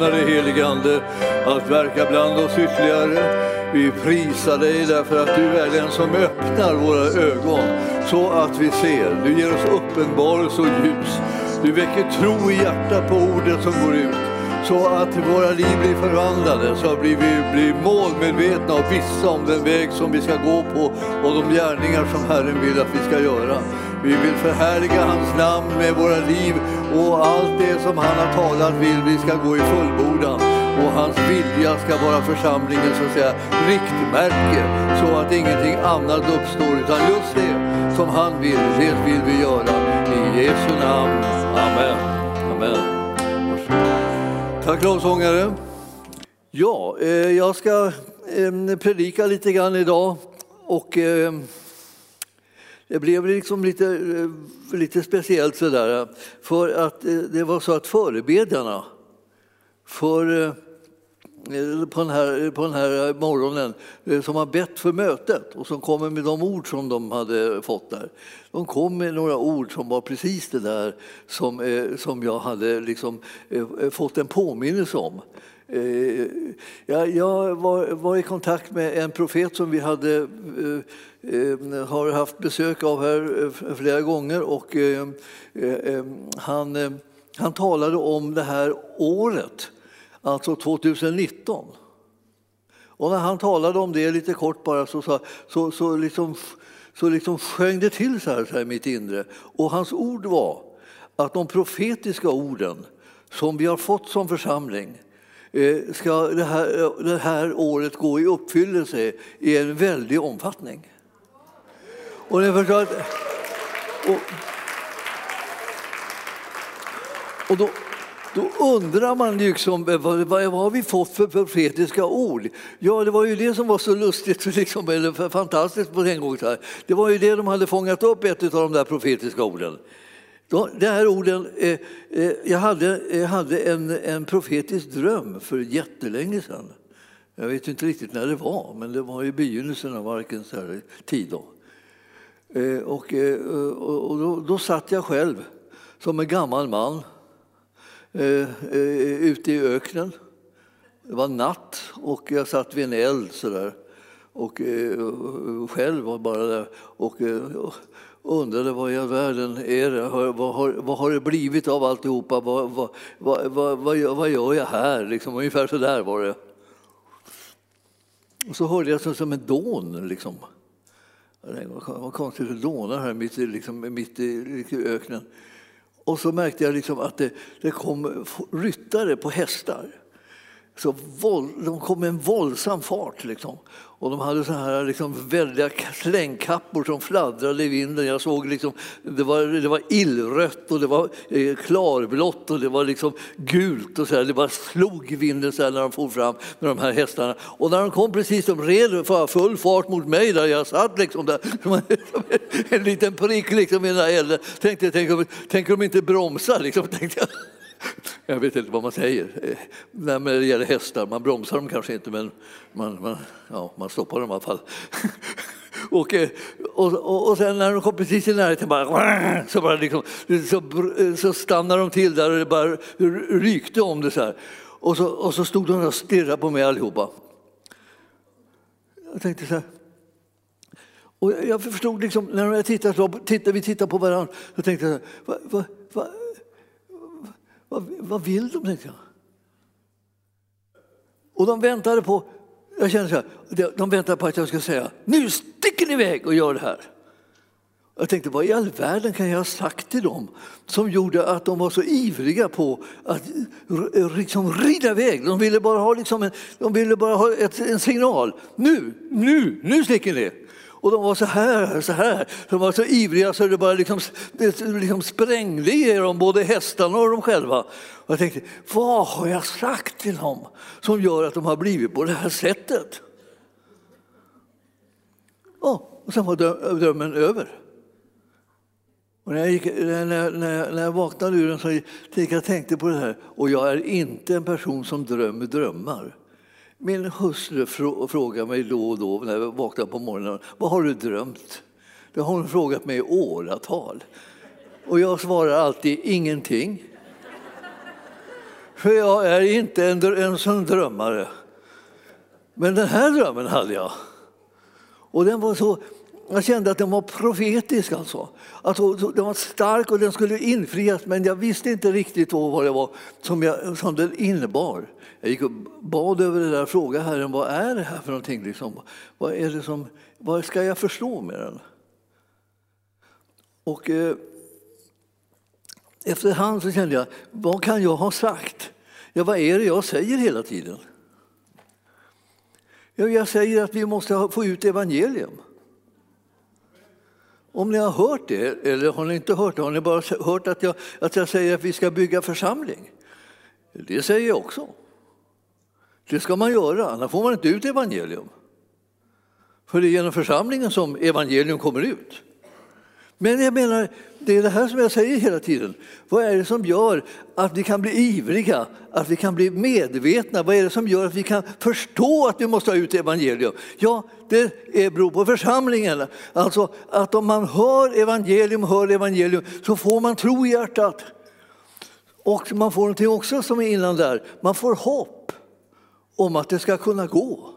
välkomnar dig helige Ande att verka bland oss ytterligare. Vi prisar dig därför att du är den som öppnar våra ögon så att vi ser. Du ger oss uppenbarelse och ljus. Du väcker tro i hjärtat på ordet som går ut så att våra liv blir förvandlade, så att vi blir målmedvetna och vissa om den väg som vi ska gå på och de gärningar som Herren vill att vi ska göra. Vi vill förhärliga hans namn med våra liv och allt det som han har talat vill vi ska gå i fullbordan. Och hans vilja ska vara församlingens så att säga, riktmärke så att ingenting annat uppstår utan just det som han vill, det vill vi göra. I Jesu namn. Amen. Amen. Tack lovsångare. Ja, eh, jag ska eh, predika lite grann idag och eh, det blev liksom lite, eh, lite speciellt sådär eh, för att eh, det var så att förebedjarna för på den, här, på den här morgonen som har bett för mötet och som kommer med de ord som de hade fått där. De kom med några ord som var precis det där som, som jag hade liksom fått en påminnelse om. Eh, jag var, var i kontakt med en profet som vi hade Eh, eh har haft besök av här eh, flera gånger och eh, han, han talade om det här året, alltså 2019. Och när han talade om det lite kort bara så, så, så, så, liksom, så liksom sjöng det till så här, så här i mitt inre. Och hans ord var att de profetiska orden som vi har fått som församling Eh, ska det här, eh, det här året gå i uppfyllelse i en väldig omfattning. Och ni förstår att, och, och då, då undrar man liksom, eh, vad, vad, har vi fått för profetiska ord? Ja, det var ju det som var så lustigt, liksom, eller fantastiskt på den gången. Det var ju det de hade fångat upp, ett av de där profetiska orden. De här orden, eh, eh jag hade, jag hade en, en profetisk dröm för jättelänge sedan. Jag vet inte riktigt när det var, men det var i begynnelsen av Arkens tid. Då. Eh, och, eh, och då, då satt jag själv som en gammal man eh, eh, ute i öknen. Det var natt och jag satt vid en eld sådär. Och, och själv var bara där och, och undrade vad i världen är det? Vad har, vad har det blivit av alltihopa? Vad, vad, vad, vad, vad gör jag här? Liksom, ungefär så där var det. Och så hörde jag som en dån. Liksom. Vad konstigt det dånar här mitt, liksom, mitt i öknen. Och så märkte jag liksom att det, det kom ryttare på hästar. Så våld, de kom med en våldsam fart. Liksom. Och de hade så här liksom väldiga slängkappor som fladdrade i vinden. Jag såg liksom, det, var, det var illrött och det var eh, klarblått och det var liksom gult. Och så här. Det bara slog i vinden så när de for fram med de här hästarna. Och när de kom precis, de red för full fart mot mig där jag satt liksom där, som en, liten prick liksom i den där elden. Tänkte, tänk, tänk om de inte bromsar, liksom, tänkte jag. Jag vet inte vad man säger eh, när det gäller hästar. Man bromsar dem kanske inte, men man, man, ja, man stoppar dem i alla fall. Och, eh, och, och, och sen när de kom precis i närheten bara, så, bara liksom, så, eh, så stannade de till där och det bara rykte om det så här. Och så, och så stod de och stirrade på mig allihopa. Jag tänkte så här. Och jag förstod liksom, när jag tittade, tittade, vi tittade på varandra, så tänkte jag, så här, va, va, va, vad, vad vill de? Tänkte jag. Och de väntade på, jag kände så här, de väntade på att jag skulle säga nu sticker ni iväg och gör det här. Jag tänkte, vad i all världen kan jag ha sagt till dem som gjorde att de var så ivriga på att liksom rida iväg? De ville bara ha, liksom en, de ville bara ha ett, en signal. Nu, nu, nu sticker ni! Och de var så här, så här. De var så ivriga så det bara liksom, det liksom sprängde i dem, både hästarna och de själva. Och jag tänkte, vad har jag sagt till dem som gör att de har blivit på det här sättet? Oh, och sen var drömmen över. Och när, jag gick, när, när, när jag vaknade ur den så gick jag tänkte på det här. Och jag är inte en person som drömmer drömmar. Min hustru frågar mig då och då när jag vaknar på morgonen, vad har du drömt? Det har hon frågat mig i åratal. Och jag svarar alltid ingenting. För jag är inte en, en sån drömmare. Men den här drömmen hade jag. Och den var så, jag kände att den var profetisk. Alltså. alltså att den var stark och den skulle infrias men jag visste inte riktigt vad det var som, jag, som den innebar. Jag gick och bad över det där och frågade Herren vad är det här för någonting. Liksom? Vad, är det som, vad ska jag förstå med den? Och eh, efterhand så kände jag, vad kan jag ha sagt? Ja, vad är det jag säger hela tiden? Ja, jag säger att vi måste få ut evangelium. Om ni har hört det, eller har ni inte hört det, har ni bara hört att jag, att jag säger att vi ska bygga församling? Det säger jag också. Det ska man göra, annars får man inte ut evangelium. För det är genom församlingen som evangelium kommer ut. Men jag menar, det är det här som jag säger hela tiden. Vad är det som gör att vi kan bli ivriga, att vi kan bli medvetna? Vad är det som gör att vi kan förstå att vi måste ha ut evangelium? Ja, det beror på församlingen. Alltså att om man hör evangelium, hör evangelium, så får man tro i hjärtat. Och man får någonting också som är innan där, man får hopp om att det ska kunna gå.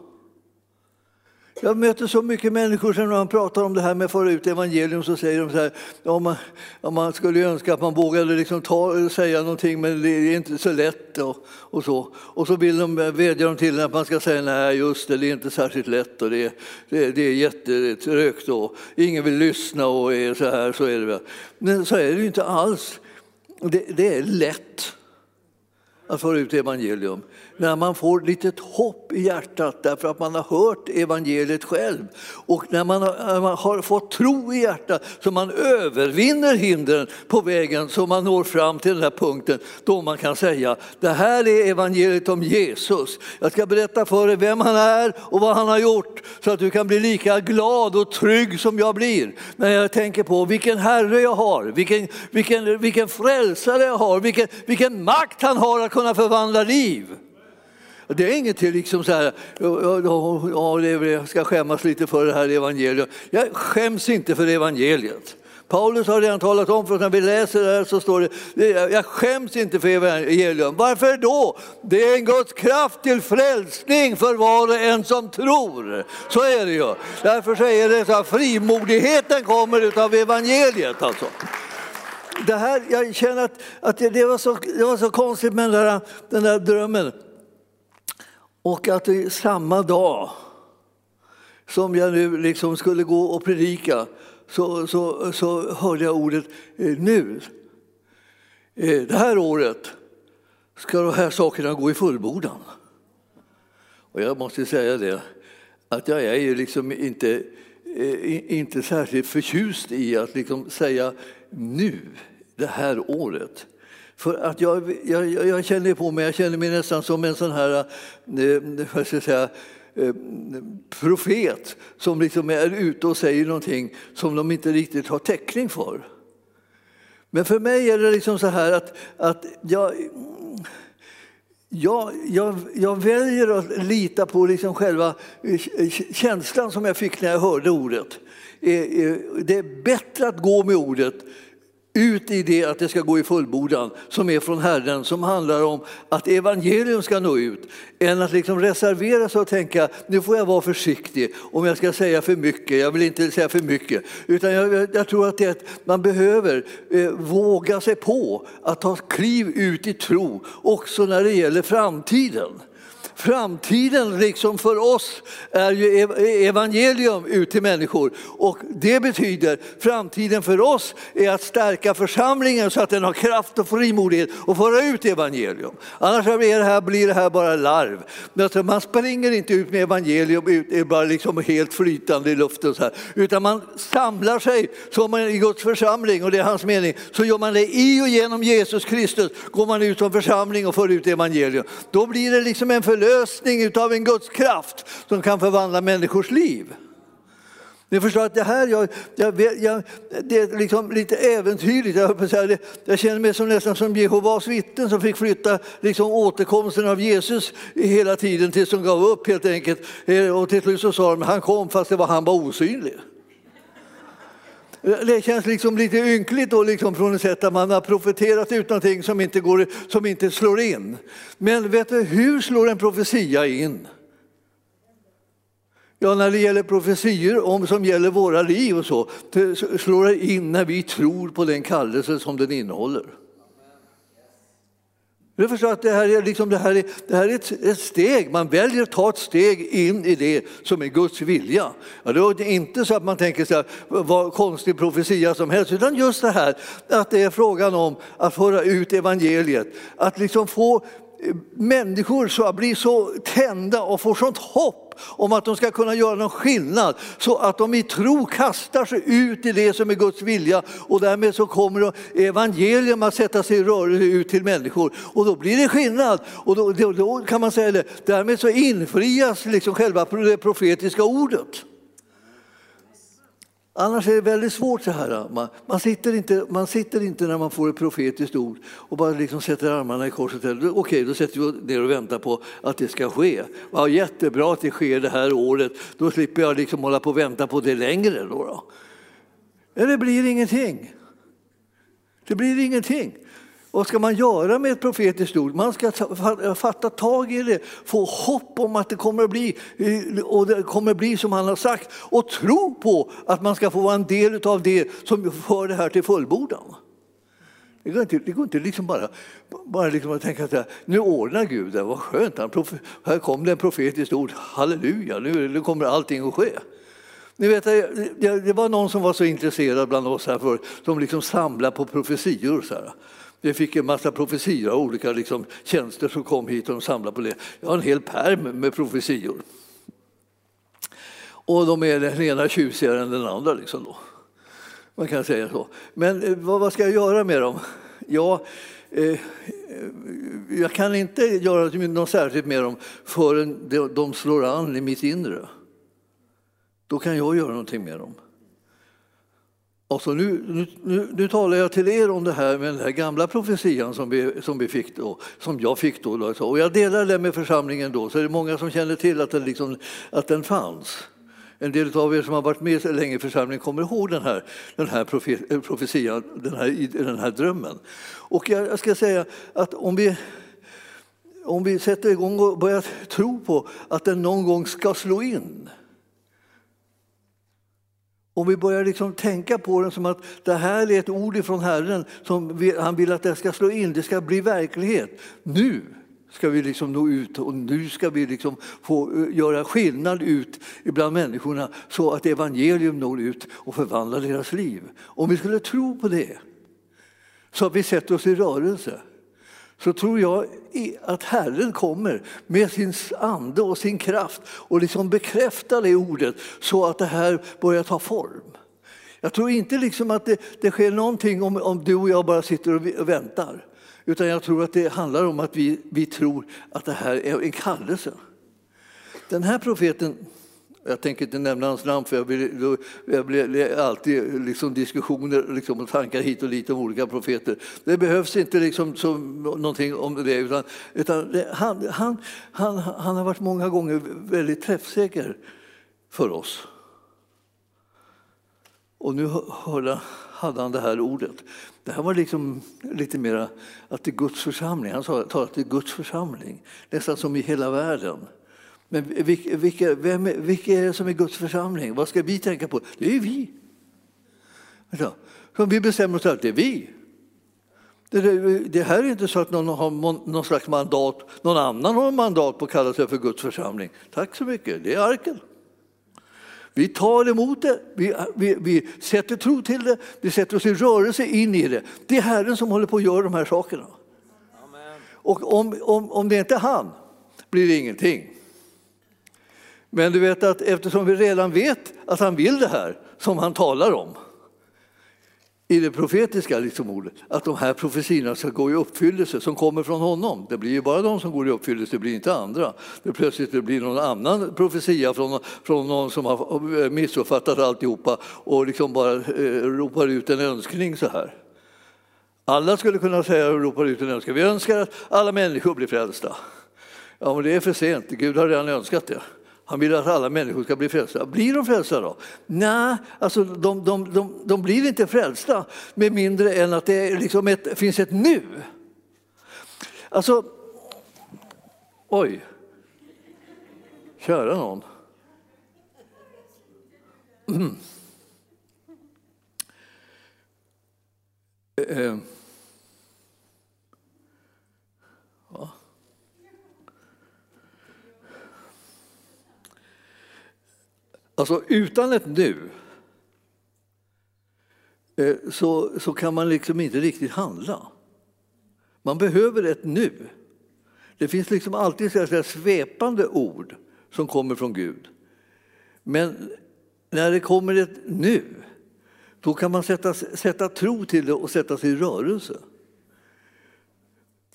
Jag möter så mycket människor som när man pratar om det här med att föra ut evangelium så säger de så här, ja, man, ja, man skulle önska att man vågade liksom ta, säga någonting men det är inte så lätt och, och så. Och så vill de, vädjar de till att man ska säga nej just det, det är inte särskilt lätt och det, det, det är jättetrögt och ingen vill lyssna och är så här, så är det. Men så är det ju inte alls. Det, det är lätt att föra ut evangelium när man får litet hopp i hjärtat därför att man har hört evangeliet själv. Och när man har, man har fått tro i hjärtat så man övervinner hindren på vägen så man når fram till den här punkten då man kan säga det här är evangeliet om Jesus. Jag ska berätta för dig vem han är och vad han har gjort så att du kan bli lika glad och trygg som jag blir när jag tänker på vilken Herre jag har, vilken, vilken, vilken frälsare jag har, vilken, vilken makt han har att kunna förvandla liv. Det är inget liksom så här, ja, jag ska skämmas lite för det här evangeliet. Jag skäms inte för evangeliet. Paulus har redan talat om för oss, när vi läser det här så står det, jag skäms inte för evangelium. Varför då? Det är en Guds kraft till frälsning för var och en som tror. Så är det ju. Därför så är det så att frimodigheten kommer av evangeliet. Alltså. Det här, jag känner att, att det, var så, det var så konstigt med den där, den där drömmen. Och att samma dag som jag nu liksom skulle gå och predika så, så, så hörde jag ordet eh, nu. Eh, det här året ska de här sakerna gå i fullbordan. Och jag måste säga det, att jag är ju liksom inte, eh, inte särskilt förtjust i att liksom säga nu, det här året. För att jag, jag, jag känner på mig, jag känner mig nästan som en sån här, eh, vad ska jag säga, eh, profet som liksom är ute och säger någonting som de inte riktigt har täckning för. Men för mig är det liksom så här att, att jag, jag, jag, jag väljer att lita på liksom själva eh, känslan som jag fick när jag hörde ordet. Eh, eh, det är bättre att gå med ordet ut i det att det ska gå i fullbordan som är från Herren, som handlar om att evangelium ska nå ut, än att liksom reservera sig och tänka nu får jag vara försiktig om jag ska säga för mycket, jag vill inte säga för mycket. Utan jag, jag tror att, det, man behöver eh, våga sig på att ta kliv ut i tro också när det gäller framtiden. Framtiden liksom för oss är ju evangelium ut till människor. Och det betyder framtiden för oss är att stärka församlingen så att den har kraft och frimodighet att föra ut evangelium. Annars blir det här, blir det här bara larv. Man springer inte ut med evangelium ut, bara liksom helt flytande i luften. Så här. Utan man samlar sig som man i Guds församling och det är hans mening. Så gör man det i och genom Jesus Kristus går man ut som församling och för ut evangelium. Då blir det liksom en förlösning förlösning av en Guds kraft som kan förvandla människors liv. Ni förstår att det här jag, jag, jag, det är liksom lite äventyrligt. Jag, säga, jag känner mig som, nästan som Jehovas vittnen som fick flytta liksom, återkomsten av Jesus hela tiden tills de gav upp helt enkelt. Eh, och till slut så sa de han kom fast det var han var osynlig. Det känns liksom lite ynkligt då, liksom från ett sätt att man har profeterat ut någonting som inte, går, som inte slår in. Men vet du, hur slår en profetia in? Ja, när det gäller profetior om, som gäller våra liv och så, det slår det in när vi tror på den kallelse som den innehåller. Du förstår att det här är, liksom, det här är, det här är ett, ett, steg, man väljer att ta ett steg in i det som är Guds vilja. Ja, det är inte så att man tänker så här, vad konstig profetia som helst, utan just det här att det är frågan om att föra ut evangeliet, att liksom få människor så bli så tända och få sånt hopp om att de ska kunna göra någon skillnad så att de i tro kastar sig ut i det som är Guds vilja och därmed så kommer evangelium att sätta sig i rörelse ut till människor och då blir det skillnad och då, då, då kan man säga det, därmed så infrias liksom själva det profetiska ordet. Annars är det väldigt svårt så här. Man, man, sitter inte, man sitter inte när man får ett profetiskt ord och bara liksom sätter armarna i korset. Okej, okay, då sätter vi ner och väntar på att det ska ske. Ja, jättebra att det sker det här året. Då slipper jag liksom hålla på och vänta på det längre. Då, då. Men det blir ingenting. Det blir ingenting. Vad ska man göra med ett profetiskt ord? Man ska fatta tag i det, få hopp om att det kommer att bli, eh, och det kommer att bli som han har sagt och tro på att man ska få vara en del av det som för det här till fullbordan. Det går inte, det går inte liksom bara, bara liksom att tänka att nu ordnar Gud det, vad skönt, här kom det en profetiskt ord, halleluja, nu, nu kommer allting att ske. Ni vet, det var någon som var så intresserad bland oss här för, som liksom samlade på profetior. Så här. Vi fick en massa profetior av olika liksom, tjänster som kom hit och de samlade på det. Jag har en hel pärm med profetior. Och de är den ena tjusigare än den andra. Liksom då. Man kan säga så. Men eh, vad, vad ska jag göra med dem? Ja, eh, jag kan inte göra något särskilt med dem förrän de slår an i mitt inre. Då kan jag göra någonting med dem. Alltså nu, nu, nu, nu, talar jag till er om det här med den här gamla profetian som, vi, som, vi fick då, som jag fick då. Och jag delar det med församlingen då, så är det många som känner till att den, liksom, att den fanns. En del av er som har varit med så länge i församlingen kommer ihåg den här, den här eh, profetian, den här, den här drömmen. Och jag, jag ska säga att om vi, om vi sätter igång och börjar tro på att den någon gång ska slå in om vi börjar liksom tänka på den som att det här är ett ord ifrån Herren som han vill att det ska slå in, det ska bli verklighet. Nu ska vi liksom nå ut och nu ska vi liksom få eh, göra skillnad ut bland människorna så att evangelium når ut och förvandlar deras liv. Om vi skulle tro på det så att vi sätter oss i rörelse så tror jag att Herren kommer med sin ande och sin kraft och liksom bekräftar det ordet så att det här börjar ta form. Jag tror inte liksom att det, det sker någonting om, om du och jag bara sitter och väntar. Utan jag tror att det handlar om att vi, vi tror att det här är en kallelse. Den här profeten jag tänker inte nämna hans namn för jag blir, jag blir alltid liksom diskussioner liksom, och tankar hit och dit om olika profeter. Det behövs inte liksom som, någonting om det utan, utan det, han, han, han, han har varit många gånger väldigt träffsäker för oss. Och nu hörde, hade han det här ordet. Det här var liksom lite mer att det är Guds församling. Han sa att det är Guds församling, nästan som i hela världen. Men vilka, vem, vilka är det som är Guds församling? Vad ska vi tänka på? Det är vi. Så vi bestämmer oss för att det är vi. Det, det, här är inte så att någon har någon slags mandat, någon annan har mandat på att kalla sig för Guds församling. Tack så mycket, det är arken. Vi tar emot det, vi, vi, vi, sätter tro till det, vi sätter oss i rörelse in i det. Det är Herren som håller på att göra de här sakerna. Amen. Och om, om, om det inte är han blir det ingenting. Men du vet att eftersom vi redan vet att han vill det här som han talar om i det profetiska liksom ordet, att de här profetiorna ska gå i uppfyllelse som kommer från honom. Det blir ju bara de som går i uppfyllelse, det blir inte andra. Det plötsligt det blir någon annan profetia från, från någon som har missuppfattat alltihopa och liksom bara eh, ropar ut en önskning så här. Alla skulle kunna säga och ropa ut en önskan. Vi önskar att alla människor blir frälsta. Ja, men det är för sent. Gud har redan önskat det. Han vill att alla människor ska bli frälsta. Blir de frälsta då? Nej, alltså de, de, de, de blir inte frälsta med mindre än att det liksom ett, finns ett nu. Alltså, oj. Kära någon. Mm. Eh. eh. Alltså utan ett nu eh, så, så kan man liksom inte riktigt handla. Man behöver ett nu. Det finns liksom alltid så här svepande ord som kommer från Gud. Men när det kommer ett nu, då kan man sätta, sätta tro till det och sätta sig i rörelse.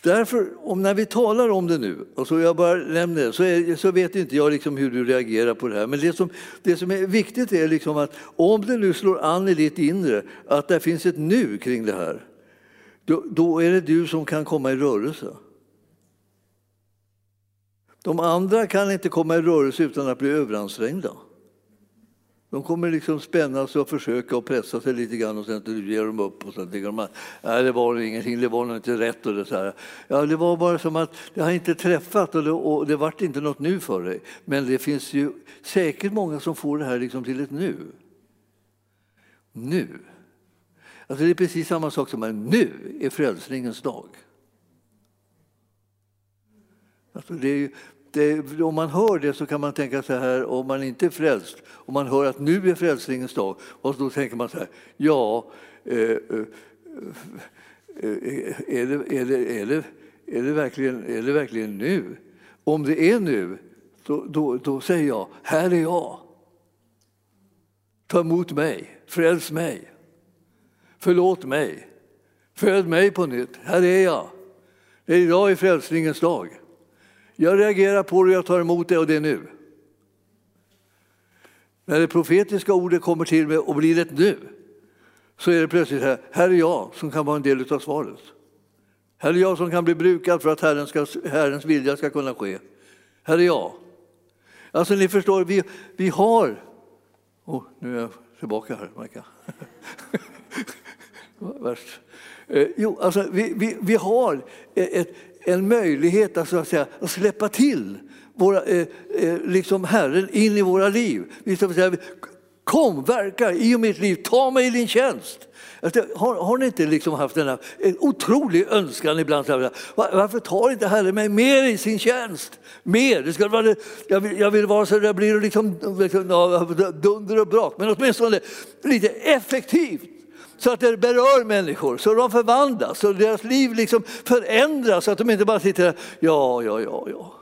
Därför, om när vi talar om det nu, och så jag bara nämner det, så, är, så vet inte jag liksom hur du reagerar på det här. Men det som, det som är viktigt är liksom att om det nu slår an i ditt inre, att det finns ett nu kring det här, då, då är det du som kan komma i rörelse. De andra kan inte komma i rörelse utan att bli överansträngda. De kommer liksom spänna sig och försöka och pressa sig lite grann och sen ger de upp och sen tänker de att nej, det var ingenting, det var nog inte rätt. Och det, så här. Ja, det var bara som att det har inte träffat och det, och det vart inte något nu för dig. Men det finns ju säkert många som får det här liksom till ett nu. Nu. Alltså det är precis samma sak som att nu är frälsningens dag. Alltså det är, det, om man hör det så kan man tänka så här, om man inte är frälst, om man hör att nu är frälsningens dag, och då tänker man så här, ja, eh, eh, eh, är, det, är, det, är, det, är, det verkligen, är det verkligen nu? Om det är nu, då, då, då säger jag, här är jag. Ta emot mig, fräls mig, förlåt mig, föd mig på nytt, här är jag. Det är idag är frälsningens dag. Jag reagerar på det, jag tar emot det och det är nu. När det profetiska ordet kommer till mig och blir ett nu så är det plötsligt här, här är jag som kan vara en del av svaret. Här är jag som kan bli brukad för att Herren ska, Herrens vilja ska kunna ske. Här är jag. Alltså ni förstår, vi, vi har... Oh, nu är jag tillbaka här, Majka. Värst. Eh, jo, alltså, vi, vi, vi har ett, en möjlighet att, så att, säga, att släppa till våra, eh, eh, liksom Herren in i våra liv. Vi ska säga, Kom, verka i mitt liv, ta mig i din tjänst. Alltså, har, har ni inte liksom haft denna en otrolig önskan ibland? Varför tar inte Herren mig mer i sin tjänst? Mer! Det ska vara, jag, vill, jag vill vara så det blir liksom, liksom dunder och brak, men åtminstone lite effektivt så att det berör människor, så de förvandlas, så deras liv liksom förändras, så att de inte bara sitter där, ja, ja, ja, ja.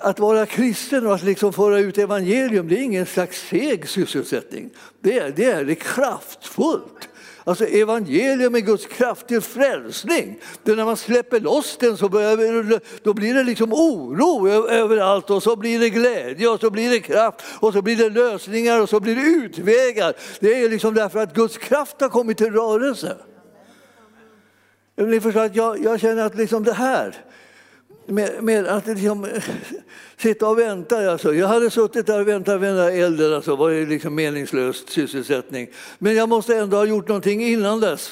Att vara kristen och att liksom föra ut evangelium, det är ingen slags seg sysselsättning. Det är, det är kraftfullt. Alltså evangelium är Guds kraft till frälsning. Det när man släpper loss den så börjar, då blir det liksom oro överallt och så blir det glädje och så blir det kraft och så blir det lösningar och så blir det utvägar. Det är liksom därför att Guds kraft har kommit till rörelse. Ni förstår att jag, jag känner att liksom det här, med, med att liksom, eh, sitta och vänta. Alltså. Jag hade suttit där och väntat vid den där elden, alltså. det var ju liksom meningslös sysselsättning. Men jag måste ändå ha gjort någonting innan dess.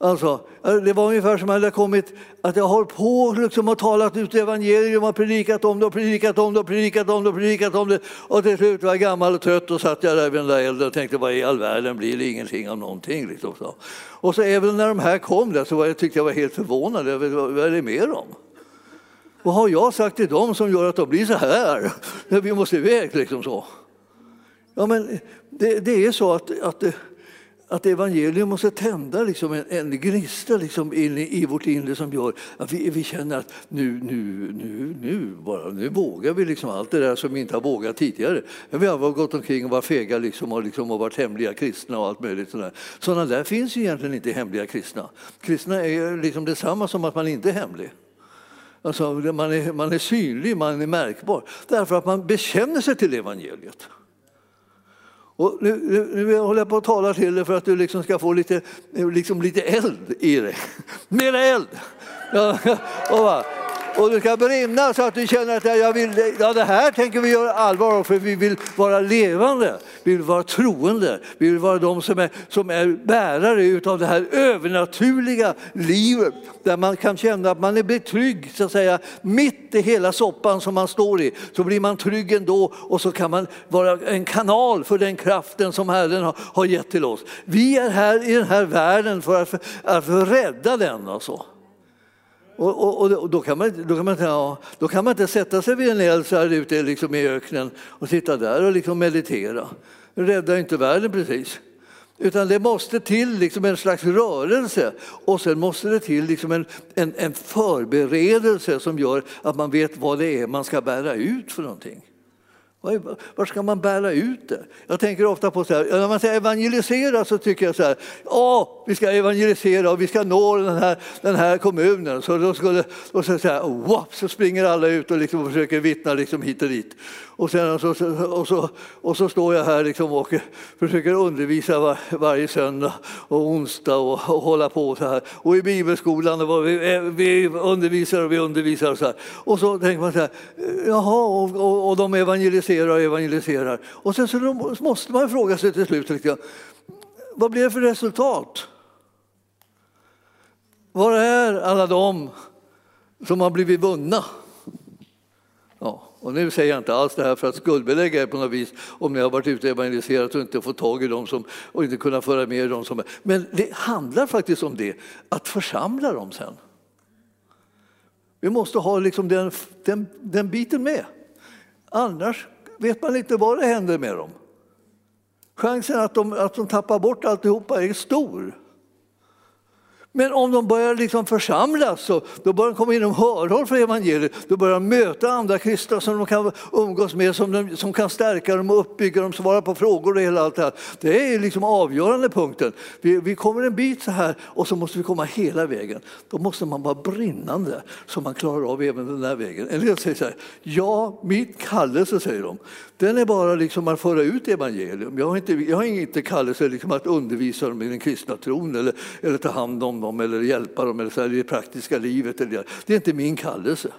Alltså, eh, det var ungefär som att jag kommit, att jag har på liksom och talat ut evangelium och predikat om det och predikat om det och predikat om det och predikat om det. Och till slut var jag gammal och trött och satt jag där vid den där elden och tänkte vad i all världen blir det ingenting av någonting. Liksom så. Och så även när de här kom där så var jag, tyckte jag var helt förvånad över vad är det med dem? Vad har jag sagt till dem som gör att de blir så här? Vi måste iväg liksom så. Ja, men det, det är så att, att, att evangelium måste tända liksom en, en gnista liksom in i, i vårt inre som gör att vi, vi känner att nu, nu, nu, nu, bara, nu vågar vi liksom allt det där som vi inte har vågat tidigare. Vi har gått omkring och varit fega liksom och, liksom och varit hemliga kristna och allt möjligt. Sådär. Sådana där finns ju egentligen inte hemliga kristna. Kristna är liksom detsamma som att man inte är hemlig. Alltså, man, är, man är synlig, man är märkbar, därför att man bekänner sig till evangeliet. Och nu, nu, nu håller jag på att tala till dig för att du liksom ska få lite, liksom lite eld i dig. Mera eld! Ja, och va? Och det ska brinna så att du känner att jag vill, ja, det här tänker vi göra allvar av för vi vill vara levande, vi vill vara troende, vi vill vara de som är, som är bärare av det här övernaturliga livet där man kan känna att man är trygg så att säga mitt i hela soppan som man står i så blir man trygg ändå och så kan man vara en kanal för den kraften som Herren har, har gett till oss. Vi är här i den här världen för att, för, att rädda den. Alltså. Och, och, och, då, kan man, då, kan man, ja, då kan man inte sätta sig vid en eld så här ute liksom i öknen och sitta där och liksom meditera. Det räddar inte världen precis. Utan det måste till liksom en slags rörelse och sen måste det till liksom en, en, en förberedelse som gör att man vet vad det är man ska bära ut för någonting. Var ska man bära ut det? Jag tänker ofta på så här, när man säger evangelisera så tycker jag så här, ja, vi ska evangelisera och vi ska nå den här, den här kommunen. Så då skulle, och så, så, här, wow, så springer alla ut och liksom försöker vittna liksom hit och dit. Och, sen, så, och, så, och så står jag här liksom och försöker undervisa var, varje söndag och onsdag och, och hålla på så här. Och i bibelskolan och vi, eh, vi undervisar och vi undervisar och så här. Och så tänker man så här, jaha, och, och, och de evangeliserar och evangeliserar. Och sen så måste man fråga sig till slut, liksom, vad blir det för resultat? Var är alla de som har blivit vunna? Ja. Och nu säger jag inte alls det här för att skuldbelägga er på något vis om ni har varit ute och evangeliserat och inte fått tag i dem som, och inte kunnat föra med dem som Men det handlar faktiskt om det, att församla dem sen. Vi måste ha liksom den, den, den biten med. Annars vet man inte vad det händer med dem. Chansen att de, att de tappar bort alltihopa är stor. Men om de börjar liksom församlas, så, då börjar de komma inom hörhåll för evangeliet. Då börjar de möta andra kristna som de kan umgås med, som, de, som kan stärka dem och uppbygga dem, svara på frågor och hela allt det här. Det är liksom avgörande punkten. Vi, vi kommer en bit så här och så måste vi komma hela vägen. Då måste man vara brinnande så man klarar av även den här vägen. En del säger så här, ja, mitt kallelse, säger de, den är bara liksom att föra ut evangelium. Jag har inte, jag har inte kallelse liksom att undervisa dem i den kristna tron eller, eller ta hand om dem eller hjälpa dem eller så här, i det praktiska livet. Eller, det är inte min kallelse.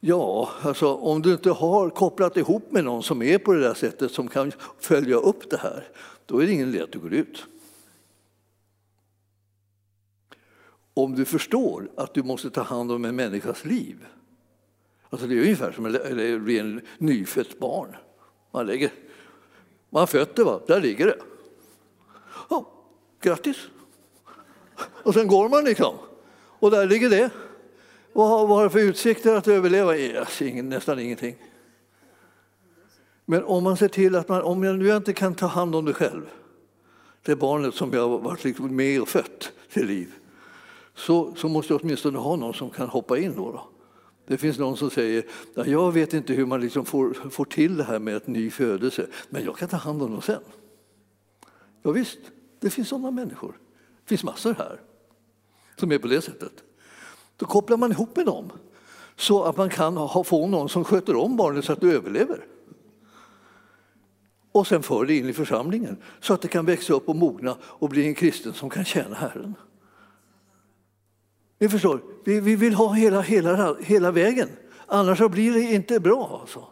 Ja, alltså om du inte har kopplat ihop med någon som är på det där sättet som kan följa upp det här, då är det ingen idé att du går ut. Om du förstår att du måste ta hand om en människas liv, alltså det är ungefär som att bli en nyfött barn. Man lägger, man har fött det, va? där ligger det. Oh, grattis! Och sen går man liksom. Och där ligger det. Vad har, vad har det för utsikter att överleva? Yes, ingen, nästan ingenting. Men om man ser till att man, om jag nu inte kan ta hand om det själv, det barnet som jag varit liksom med och fött till liv, så, så måste jag åtminstone ha någon som kan hoppa in då. då. Det finns någon som säger jag vet inte hur man liksom får, får till det här med ett ny födelse, men jag kan ta hand om dem sen. Ja, visst, det finns sådana människor. Det finns massor här som är på det sättet. Då kopplar man ihop med dem så att man kan ha, få någon som sköter om barnet så att det överlever. Och sen för det in i församlingen så att det kan växa upp och mogna och bli en kristen som kan tjäna Herren. Ni förstår, vi, vi vill ha hela, hela, hela vägen. Annars blir det inte bra. Alltså.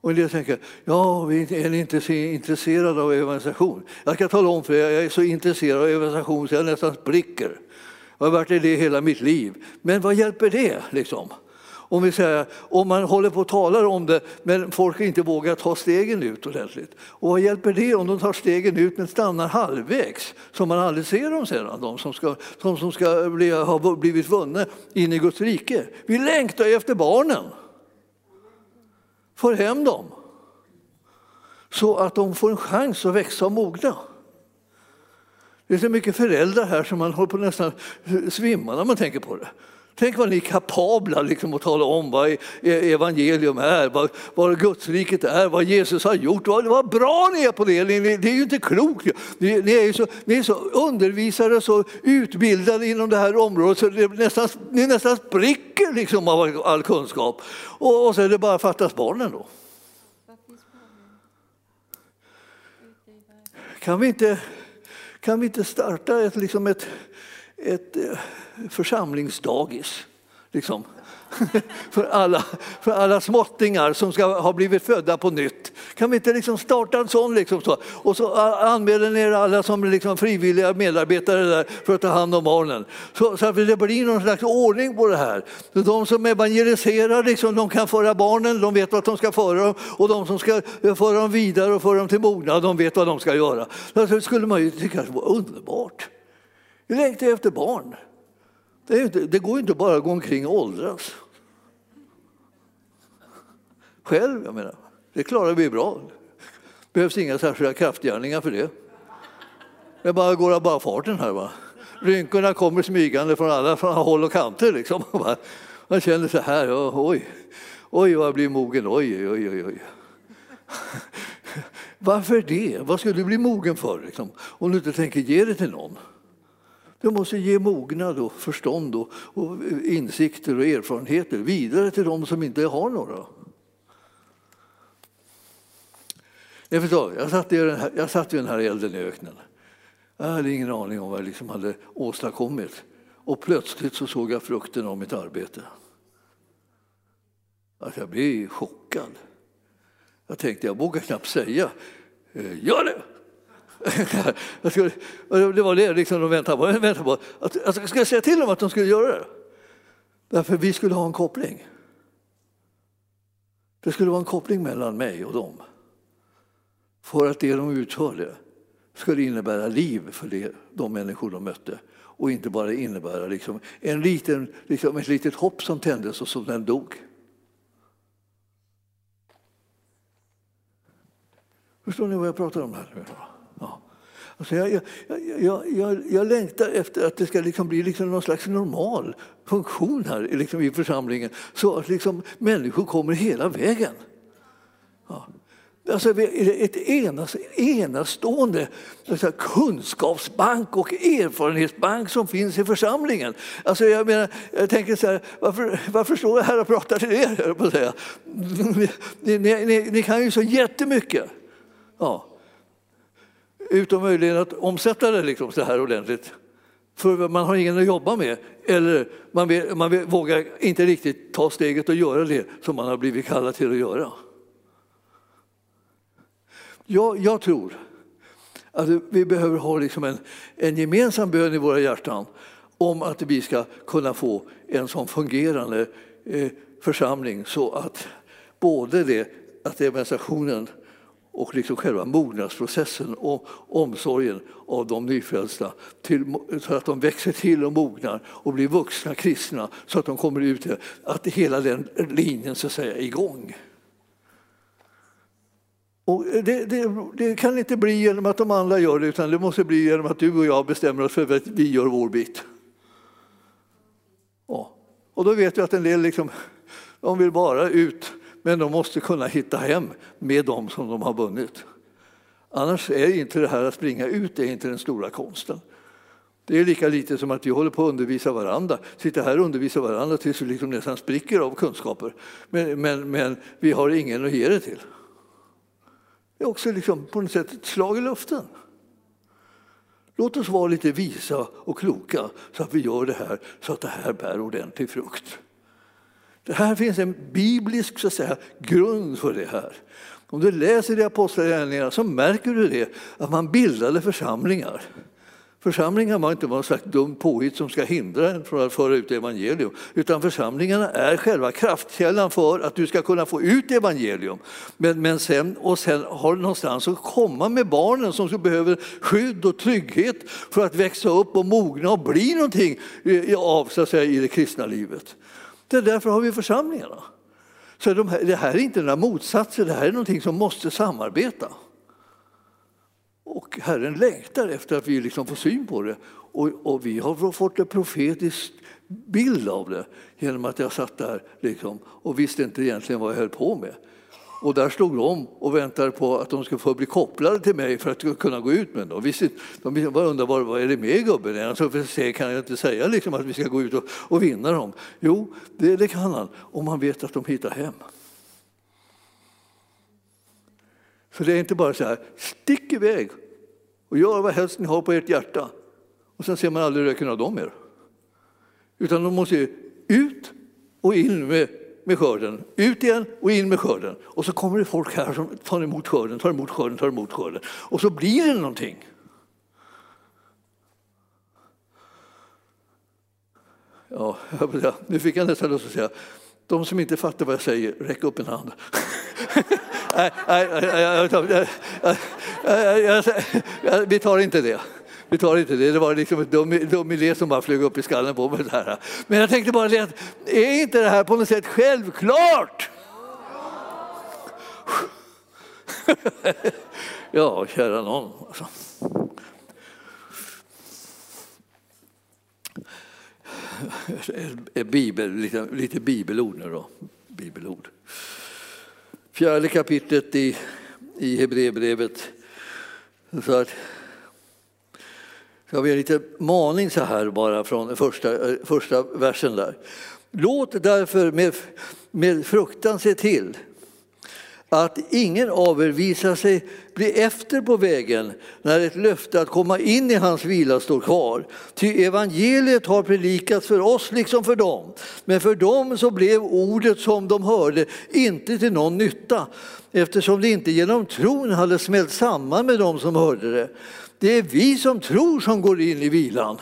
Och en del tänker, ja, vi är inte så intresserade av evangelisation. Jag ska tala om för er, jag är så intresserad av evangelisation så jag nästan spricker. Jag har varit det hela mitt liv. Men vad hjälper det? Liksom? Om, vi säger, om man håller på och talar om det men folk inte vågar ta stegen ut ordentligt. Och vad hjälper det om de tar stegen ut men stannar halvvägs? Så man aldrig ser dem sedan, de som ska, de som ska bli, ha blivit vunna in i Guds rike. Vi längtar efter barnen. Får hem dem. Så att de får en chans att växa och mogna. Det är så mycket föräldrar här som man håller på att nästan svimma när man tänker på det. Tänk vad ni är kapabla liksom att tala om vad e-, evangelium är, vad, vad Gudsriket är, vad Jesus har gjort. Vad, vad bra ni är på det! Ni, det är ju inte klokt. Ni, ni, är så, ni är så undervisare, så utbildade inom det här området så det nästan, ni nästan spricker liksom av all kunskap. Och, och så är det bara fattas barnen då. Kan vi inte kan vi inte starta ett, liksom ett, ett församlingsdagis Liksom. för, alla, för alla småttingar som ska ha blivit födda på nytt. Kan vi inte liksom starta en sån? Liksom så? Och så anmäler ni alla som liksom frivilliga medarbetare där för att ta hand om barnen. Så, så att det blir någon slags ordning på det här. De som evangeliserar liksom, de kan föra barnen, de vet vad de ska föra dem. Och de som ska eh, föra dem vidare och föra dem till mognad, de vet vad de ska göra. Alltså, det skulle man ju tycka var underbart. Vi längtar efter barn. Det, inte, det går inte bara att gå omkring och åldras. Själv, jag menar. Det klarar vi bra. Det behövs inga särskilda kraftgärningar för det. Det bara går av bara farten här. Va? Rynkorna kommer smygande från alla från håll och kanter. Liksom. Man känner så här, oj, oj vad jag blir mogen, oj, oj, oj. oj. Varför det? Vad ska du bli mogen för liksom? om du inte tänker ge det till någon? Du måste ge mognad och förstånd och, och insikter och erfarenheter vidare till de som inte har några. Jag, förstår, jag, satt i den här, jag satt vid den här elden i öknen. Jag hade ingen aning om vad jag liksom hade åstadkommit. Och plötsligt så såg jag frukten av mitt arbete. Att jag blev chockad. Jag tänkte, jag vågar knappt säga, eh, gör det! Skulle, det var det liksom de väntade på. väntade på. Att, alltså, ska jag säga till dem att de skulle göra det? Därför vi skulle ha en koppling. Det skulle vara en koppling mellan mig och dem. För att det de utförde skulle innebära liv för det, de människor de mötte och inte bara innebära liksom en liten, liksom ett litet hopp som tändes och som den dog. Förstår ni vad jag pratar om här? Alltså jag, jag, jag, jag, jag längtar efter att det ska liksom bli liksom någon slags normal funktion här liksom i församlingen så att liksom människor kommer hela vägen. Ja. Alltså ett enas, enastående alltså kunskapsbank och erfarenhetsbank som finns i församlingen. Alltså jag, menar, jag tänker så här, varför, varför står jag här och pratar till er? På säga? Ni, ni, ni, ni kan ju så jättemycket. Ja. Utom möjligen att omsätta det liksom så här ordentligt. För man har ingen att jobba med. Eller man, vill, man vill, vågar inte riktigt ta steget och göra det som man har blivit kallad till att göra. Jag, jag tror att vi behöver ha liksom en, en gemensam bön i våra hjärtan om att vi ska kunna få en sån fungerande eh, församling så att både det att evangelisationen och liksom själva mognadsprocessen och omsorgen av de nyfrälsta till, så att de växer till och mognar och blir vuxna kristna så att de kommer ut, att hela den linjen så att säga är igång. Och det, det, det, kan inte bli genom att de andra gör det utan det måste bli genom att du och jag bestämmer oss för att vi gör vår bit. Ja. Och då vet vi att en del liksom, de vill bara ut men de måste kunna hitta hem med dem som de har vunnit. Annars är inte det här att springa ut det är inte den stora konsten. Det är lika lite som att vi håller på att undervisa varandra, sitter här och undervisar varandra tills vi liksom nästan spricker av kunskaper. Men, men, men vi har ingen att ge det till. Det är också liksom på något sätt ett slag i luften. Låt oss vara lite visa och kloka så att vi gör det här så att det här bär ordentlig frukt. Det här finns en biblisk så att säga, grund för det här. Om du läser i Apostlagärningarna så märker du det, att man bildade församlingar. Församlingar var inte någon slags dumt påhitt som ska hindra en från att föra ut evangelium. Utan församlingarna är själva kraftkällan för att du ska kunna få ut evangelium. Men, men sen, och sen har du någonstans att komma med barnen som behöver skydd och trygghet för att växa upp och mogna och bli någonting av så att säga, i det kristna livet. Det är därför har vi församlingarna. Så de här, det här är inte några motsatser, det här är någonting som måste samarbeta. Och Herren längtar efter att vi liksom får syn på det. Och, och, vi har fått en profetisk bild av det genom att jag satt där liksom, och visste inte egentligen vad jag höll på med. Och där stod de och väntade på att de skulle få bli kopplade till mig för att kunna gå ut med dem. Visst, de bara undrade vad, vad är det med gubben? Alltså, för se, kan jag inte säga liksom att vi ska gå ut och, och vinna dem. Jo, det, det kan han om man vet att de hittar hem. Så det är inte bara så här, stick iväg och gör vad helst ni har på ert hjärta. Och sen ser man aldrig röken av dem mer. Utan de måste ut och in med, med skörden. Ut igen och in med skörden. Och så kommer det folk här som tar emot skörden, tar emot skörden, tar emot skörden. Och så blir det någonting. Ja, nu fick jag nästan lust att säga, de som inte fattar vad jag säger, räck upp en hand. Nej, vi tar inte det. Vi tar inte det. Det var liksom en dum, dum idé som bara flög upp i skallen på mig. Där. Men jag tänkte bara det är inte det här på något sätt självklart? ja, kära någon. Alltså. Bibel, lite, lite bibelord nu då. Bibelord. Fjärde kapitlet i, i Hebreerbrevet. Så att, så har vi en liten maning så här bara från första, eh, första versen där. Låt därför med, med fruktan se till att ingen av er visar sig bli efter på vägen när ett löfte att komma in i hans vila står kvar. Ty evangeliet har predikats för oss liksom för dem. Men för dem så blev ordet som de hörde inte till någon nytta eftersom det inte genom tron hade smält samman med dem som hörde det. Det är vi som tror som går in i vilan.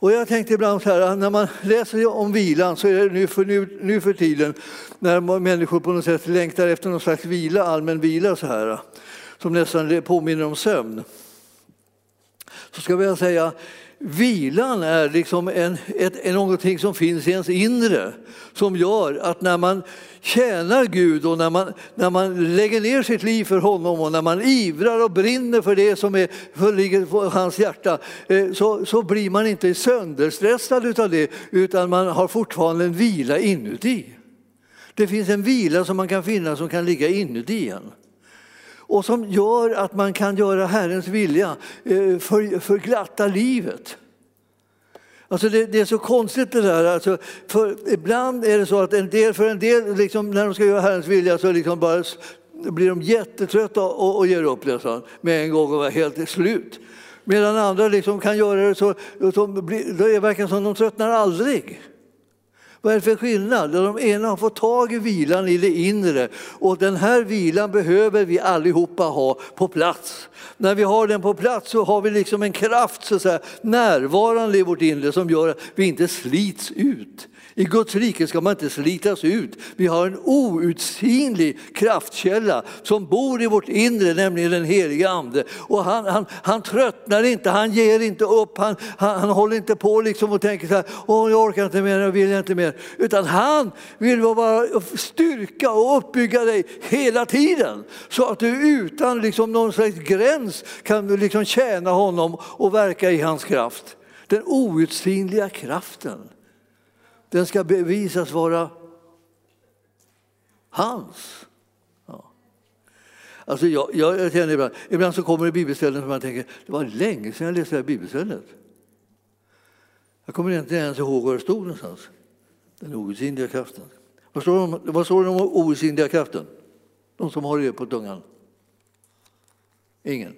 Och jag tänkte ibland så här, när man läser om vilan så är det nu för, nu, nu för tiden när människor på något sätt längtar efter någon slags vila, allmän vila så här, som nästan påminner om sömn. Så ska jag säga, vilan är liksom en, ett, någonting som finns i ens inre som gör att när man tjänar Gud och när man, när man lägger ner sitt liv för honom och när man ivrar och brinner för det som är, för ligger på hans hjärta eh, så, så blir man inte sönderstressad av det utan man har fortfarande en vila inuti. Det finns en vila som man kan finna som kan ligga inuti en och som gör att man kan göra Herrens vilja eh, för, för glatta livet. Alltså det, det, är så konstigt det där. Alltså för ibland är det så att en del, för en del liksom, när de ska göra Herrens vilja så liksom bara blir de jättetrötta och, och ger upp liksom, med en gång och är helt slut. Medan andra liksom kan göra det så, så blir, det verkar som de tröttnar aldrig. Vad är det för skillnad? De ena har fått tag i vilan i det inre och den här vilan behöver vi allihopa ha på plats. När vi har den på plats så har vi liksom en kraft så att säga, närvarande i vårt inre som gör att vi inte slits ut. I Guds rike ska man inte slitas ut. Vi har en outsinlig kraftkälla som bor i vårt inre, nämligen den helige Ande. Och han, han, han tröttnar inte, han ger inte upp, han, han, han håller inte på liksom och tänker så här, Åh, jag orkar inte mer, jag vill inte mer. Utan han vill bara styrka och uppbygga dig hela tiden. Så att du utan liksom någon slags gräns kan liksom tjäna honom och verka i hans kraft. Den outsinliga kraften. Den ska bevisas vara hans. Ja. Alltså jag, jag, jag känner ibland, ibland så kommer det bibelställen som man tänker, det var länge sedan jag läste det här bibelstället. Jag kommer inte ens ihåg var det stod någonstans. Den outsinliga kraften. Vad står, det, vad står det om outsinliga kraften? De som har det på tungan? Ingen.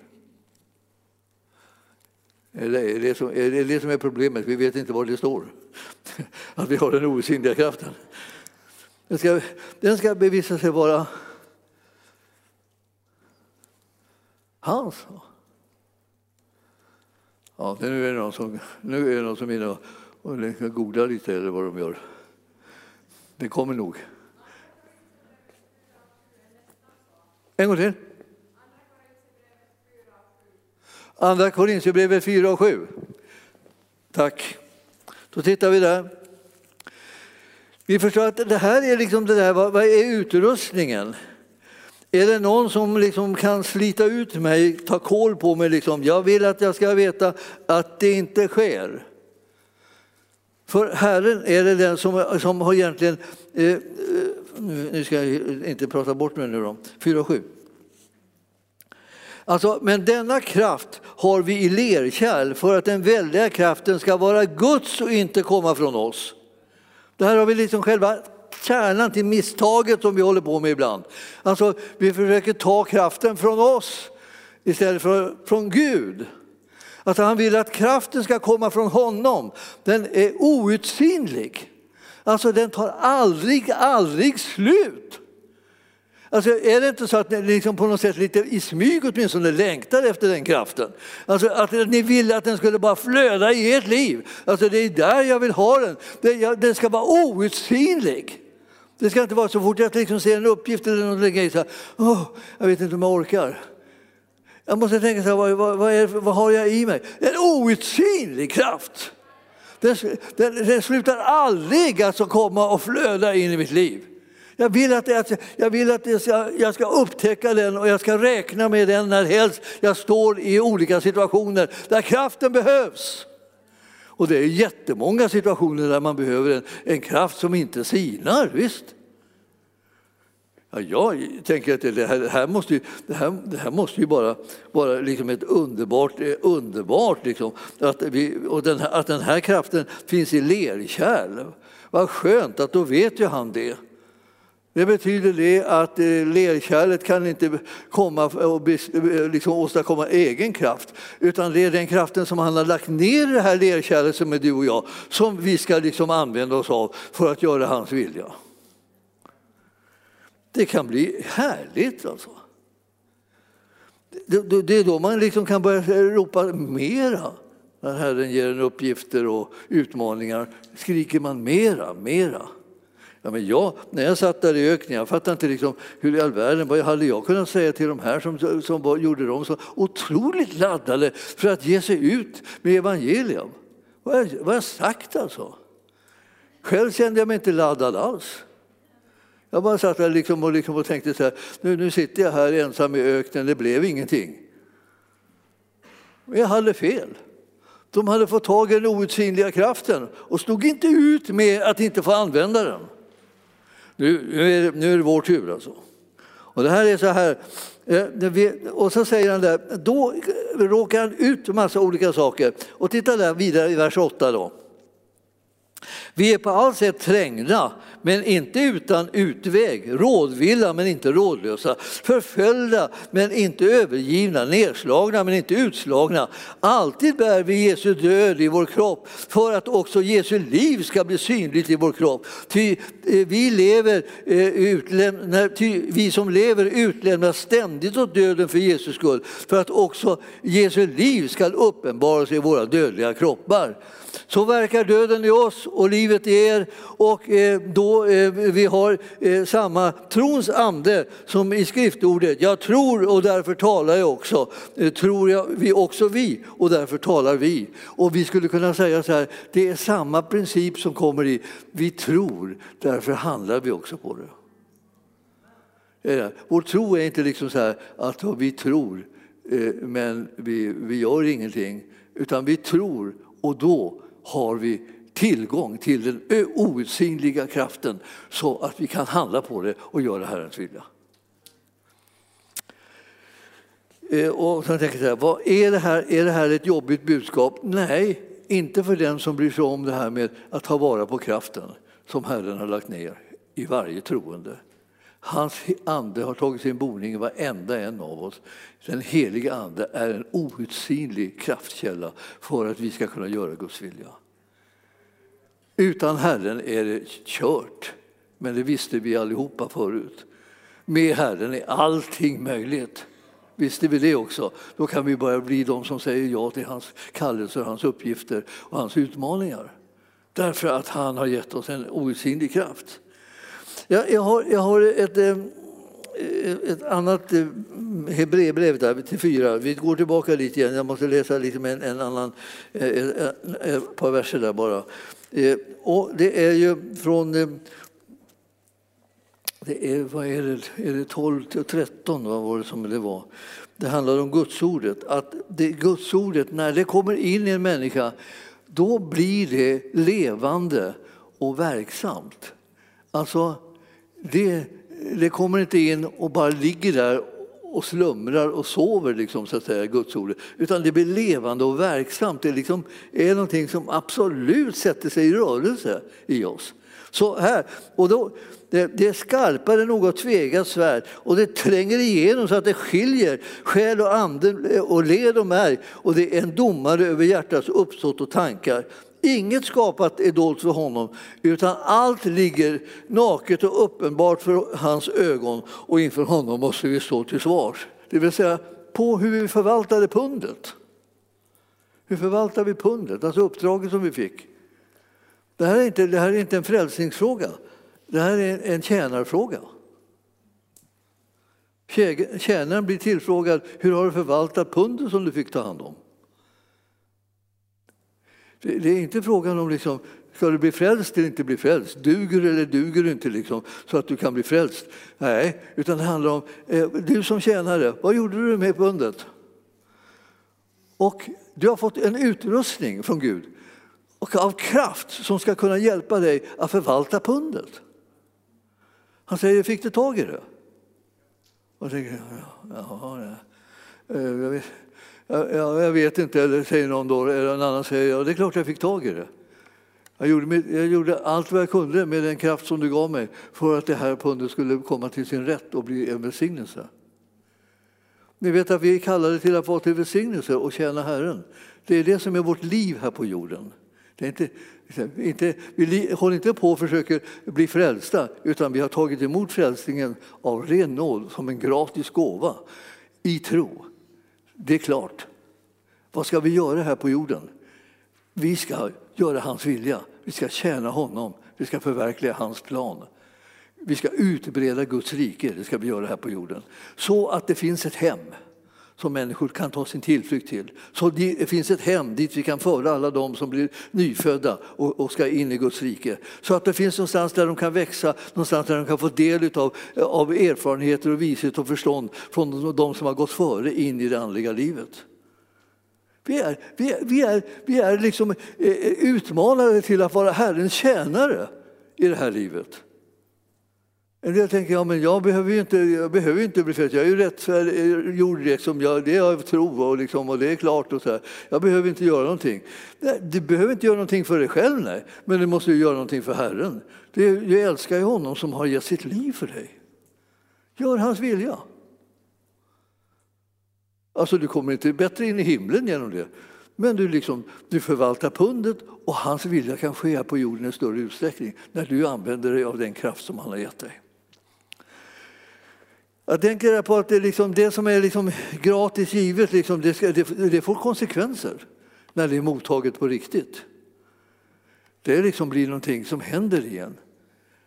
Är det, det är det det som är problemet? Vi vet inte var det står. Att vi har den osynliga kraften. Den ska, den ska bevisa sig vara hans. Ja, nu är det någon som, nu är det någon som är inne och googlar lite eller vad de gör. Det kommer nog. En gång till. Andra Korintierbrevet 4 och 7. Tack. Då tittar vi där. Vi förstår att det här är liksom det där, vad, är utrustningen? Är det någon som liksom kan slita ut mig, ta koll på mig? Liksom? Jag vill att jag ska veta att det inte sker. För Herren är det den som, som har egentligen, eh, eh nu ska jag inte prata bort mig nu då, 4 och 7. Alltså, men denna kraft har vi i lerkärl för att den väldiga kraften ska vara Guds och inte komma från oss. Det här har vi liksom själva kärnan till misstaget som vi håller på med ibland. Alltså, vi försöker ta kraften från oss istället för från Gud. Alltså, han vill att kraften ska komma från honom. Den är outsinlig. Alltså den tar aldrig, aldrig slut. Alltså, är det inte så att ni liksom på något sätt lite i smyg åtminstone längtar efter den kraften? Alltså, att ni ville att den skulle bara flöda i ert liv. Alltså, det är där jag vill ha den. Den ska vara outsinlig. Det ska inte vara så fort jag liksom ser en uppgift eller något grej så här, oh, jag vet inte om jag orkar. Jag måste tänka så här, vad, vad, vad, är, vad har jag i mig? En outsinlig kraft. Den, den, den slutar aldrig alltså komma och flöda in i mitt liv. Jag vill att, jag, jag, vill att jag, ska, jag ska upptäcka den och jag ska räkna med den när helst jag står i olika situationer där kraften behövs. Och det är jättemånga situationer där man behöver en, en kraft som inte sinar, visst. Ja, jag tänker att det här, det här, måste, ju, det här, det här måste ju bara vara liksom ett underbart, eh, underbart liksom, att, vi, och den här, att den här kraften finns i lerkärl. Vad skönt att då vet ju han det. Det betyder det att eh, lerkärlet kan inte komma och eh, liksom åstadkomma egen kraft, utan det är den kraften som han har lagt ner i det här lerkärlet som är du och jag, som vi ska liksom använda oss av för att göra hans vilja. Det kan bli härligt alltså. Det är då man liksom kan börja ropa mera. När Herren ger en uppgifter och utmaningar skriker man mera, mera. Ja, men jag, när jag satt där i öknen, jag fattade inte liksom, hur i all världen, vad hade jag kunnat säga till de här som, som gjorde dem så otroligt laddade för att ge sig ut med evangelium? Vad har jag, jag sagt alltså? Själv kände jag mig inte laddad alls. Jag bara satt där liksom och, liksom och tänkte så här, nu, nu sitter jag här ensam i öknen, det blev ingenting. Men jag hade fel. De hade fått tag i den outsinliga kraften och stod inte ut med att inte få använda den. Nu, nu, är, det, nu är det vår tur alltså. Och det här är så här, eh, och så säger han där, då råkar han ut massa olika saker. Och titta där vidare i vers 8 då. Vi är på allt sätt trängda, men inte utan utväg, rådvilla men inte rådlösa, förföljda men inte övergivna, nedslagna men inte utslagna. Alltid bär vi Jesu död i vår kropp för att också Jesu liv ska bli synligt i vår kropp. Ty eh, vi, lever, eh, utlämna, ty vi som lever utlämnas ständigt åt döden för Jesus skull, för att också Jesu liv ska uppenbaras i våra dödliga kroppar. Så verkar döden i oss och livet i er och eh, då eh, vi har eh, samma trons ande som i skriftordet. Jag tror och därför talar jag också. Tror jag, vi också vi och därför talar vi. Och vi skulle kunna säga så här, det är samma princip som kommer i vi tror, därför handlar vi också på det. Vår tro är inte liksom så här att vi tror men vi, vi gör ingenting. Utan vi tror och då har vi tillgång till den outsinliga kraften så att vi kan handla på det och göra Herrens vilja. Eh, och så tänker jag, vad är, det här, är det här ett jobbigt budskap? Nej, inte för den som bryr sig om det här med att ta vara på kraften som Herren har lagt ner i varje troende. Hans ande har tagit sin boning i varenda en av oss. Den heliga ande är en outsinlig kraftkälla för att vi ska kunna göra Guds vilja. Utan Herren är det kört, men det visste vi allihopa förut. Med Herren är allting möjligt. Visste vi det också? Då kan vi börja bli de som säger ja till hans kallelser, hans uppgifter och hans utmaningar. Därför att han har gett oss en outsinlig kraft. Jag, jag, har, jag har ett, eh, ett annat eh, Hebreerbrev där till fyra. Vi går tillbaka lite igen. Jag måste läsa lite med en, en annan, eh, ett par verser där bara. Och det är ju från det är, vad är det, är det 12 till 13 vad var det som det var? Det handlar om gudsordet. Att det, gudsordet, när det kommer in i en människa, då blir det levande och verksamt. Alltså, det, det kommer inte in och bara ligger där och slumrar och sover, liksom, så att säga, Guds ord. Utan det blir levande och verksamt. Det liksom är någonting som absolut sätter sig i rörelse i oss. Så här, och då, det, det är skarpare än något tvegat svärd och det tränger igenom så att det skiljer själ och ande eh, och led och märg och det är en domare över hjärtats uppsåt och tankar. Inget skapat är dolt för honom, utan allt ligger naket och uppenbart för hans ögon och inför honom måste vi stå till svars. Det vill säga på hur vi förvaltade pundet. Hur förvaltar vi pundet, alltså uppdraget som vi fick? Det här är inte, det här är inte en frälsningsfråga, det här är en tjänarfråga. Tjänaren blir tillfrågad hur har du förvaltat pundet som du fick ta hand om. Det är inte frågan om liksom, ska du bli frälst eller inte bli frälst, duger eller duger du inte liksom, så att du kan bli frälst. Nej, utan det handlar om eh, du som tjänare, vad gjorde du med pundet? Och du har fått en utrustning från Gud och av kraft som ska kunna hjälpa dig att förvalta pundet. Han säger, fick du tag i det? Och tänker, ja, ja, ja. jag, vet, ja, jag vet inte, eller säger någon då, eller en annan säger, ja det är klart jag fick tag i det. Jag gjorde, jag gjorde allt vad jag kunde med den kraft som du gav mig för att det här pundet skulle komma till sin rätt och bli en välsignelse. Ni vet att vi är kallade till att vara till välsignelse och tjäna Herren. Det är det som är vårt liv här på jorden. Det är inte, inte, vi håller inte på och försöker bli frälsta utan vi har tagit emot frälsningen av ren nåd som en gratis gåva i tro. Det är klart. Vad ska vi göra här på jorden? Vi ska göra hans vilja. Vi ska tjäna honom. Vi ska förverkliga hans plan. Vi ska utbreda Guds rike, det ska vi göra här på jorden. Så att det finns ett hem som människor kan ta sin tillflykt till. Så det finns ett hem dit vi kan föra alla de som blir nyfödda och, ska in i Guds rike. Så att det finns någonstans där de kan växa, någonstans där de kan få del av, av erfarenheter och vishet och förstånd från de som har gått före in i det andliga livet. Vi är, vi är, vi är, vi är liksom eh, utmanade till att vara Herrens tjänare i det här livet. En del tänker ja, men jag behöver ju inte, jag behöver inte bli frälst. Jag är ju rättfärdiggjord, eh, liksom. Jag, det är av tro och, liksom, och det är klart. Och så här. Jag behöver inte göra någonting. Nej, du behöver inte göra någonting för dig själv, nej. men du måste ju göra någonting för Herren. Du älskar ju honom som har gett sitt liv för dig. Gör hans vilja. Alltså, du kommer inte bättre in i himlen genom det. Men du, liksom, du förvaltar pundet och hans vilja kan ske här på jorden i större utsträckning när du använder dig av den kraft som han har gett dig. Jag tänker på att det, liksom, det som är liksom gratis givet, liksom, det, ska, det, det, får konsekvenser när det är mottaget på riktigt. Det liksom blir någonting som händer igen.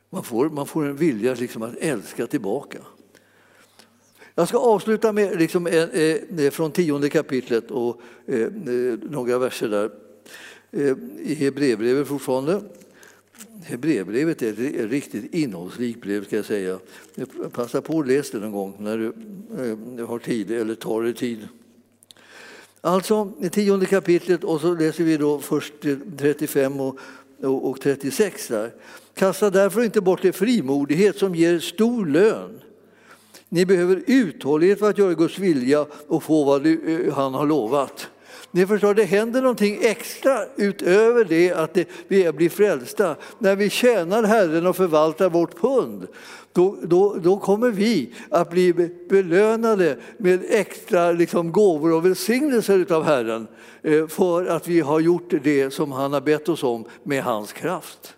Man får, man får en vilja liksom att älska tillbaka. Jag ska avsluta med liksom, eh, eh, från tionde kapitlet och eh, eh några verser där. Eh, I Hebreerbrevet fortfarande. Hebreerbrevet är ett riktigt innehållsrikt brev ska jag säga. Passa på att läsa det någon gång när du eh, har tid eller tar dig tid. Alltså, i tionde kapitlet och så läser vi då först 35 och, och 36 där. Kasta därför inte bort er frimodighet som ger stor lön. Ni behöver uthållighet för att göra Guds vilja och få vad eh, han har lovat. Ni förstår, det händer någonting extra utöver det att det, vi blir frälsta. När vi tjänar Herren och förvaltar vårt pund, då, då, då kommer vi att bli belönade med extra liksom, gåvor och välsignelser av Herren eh, för att vi har gjort det som han har bett oss om med hans kraft.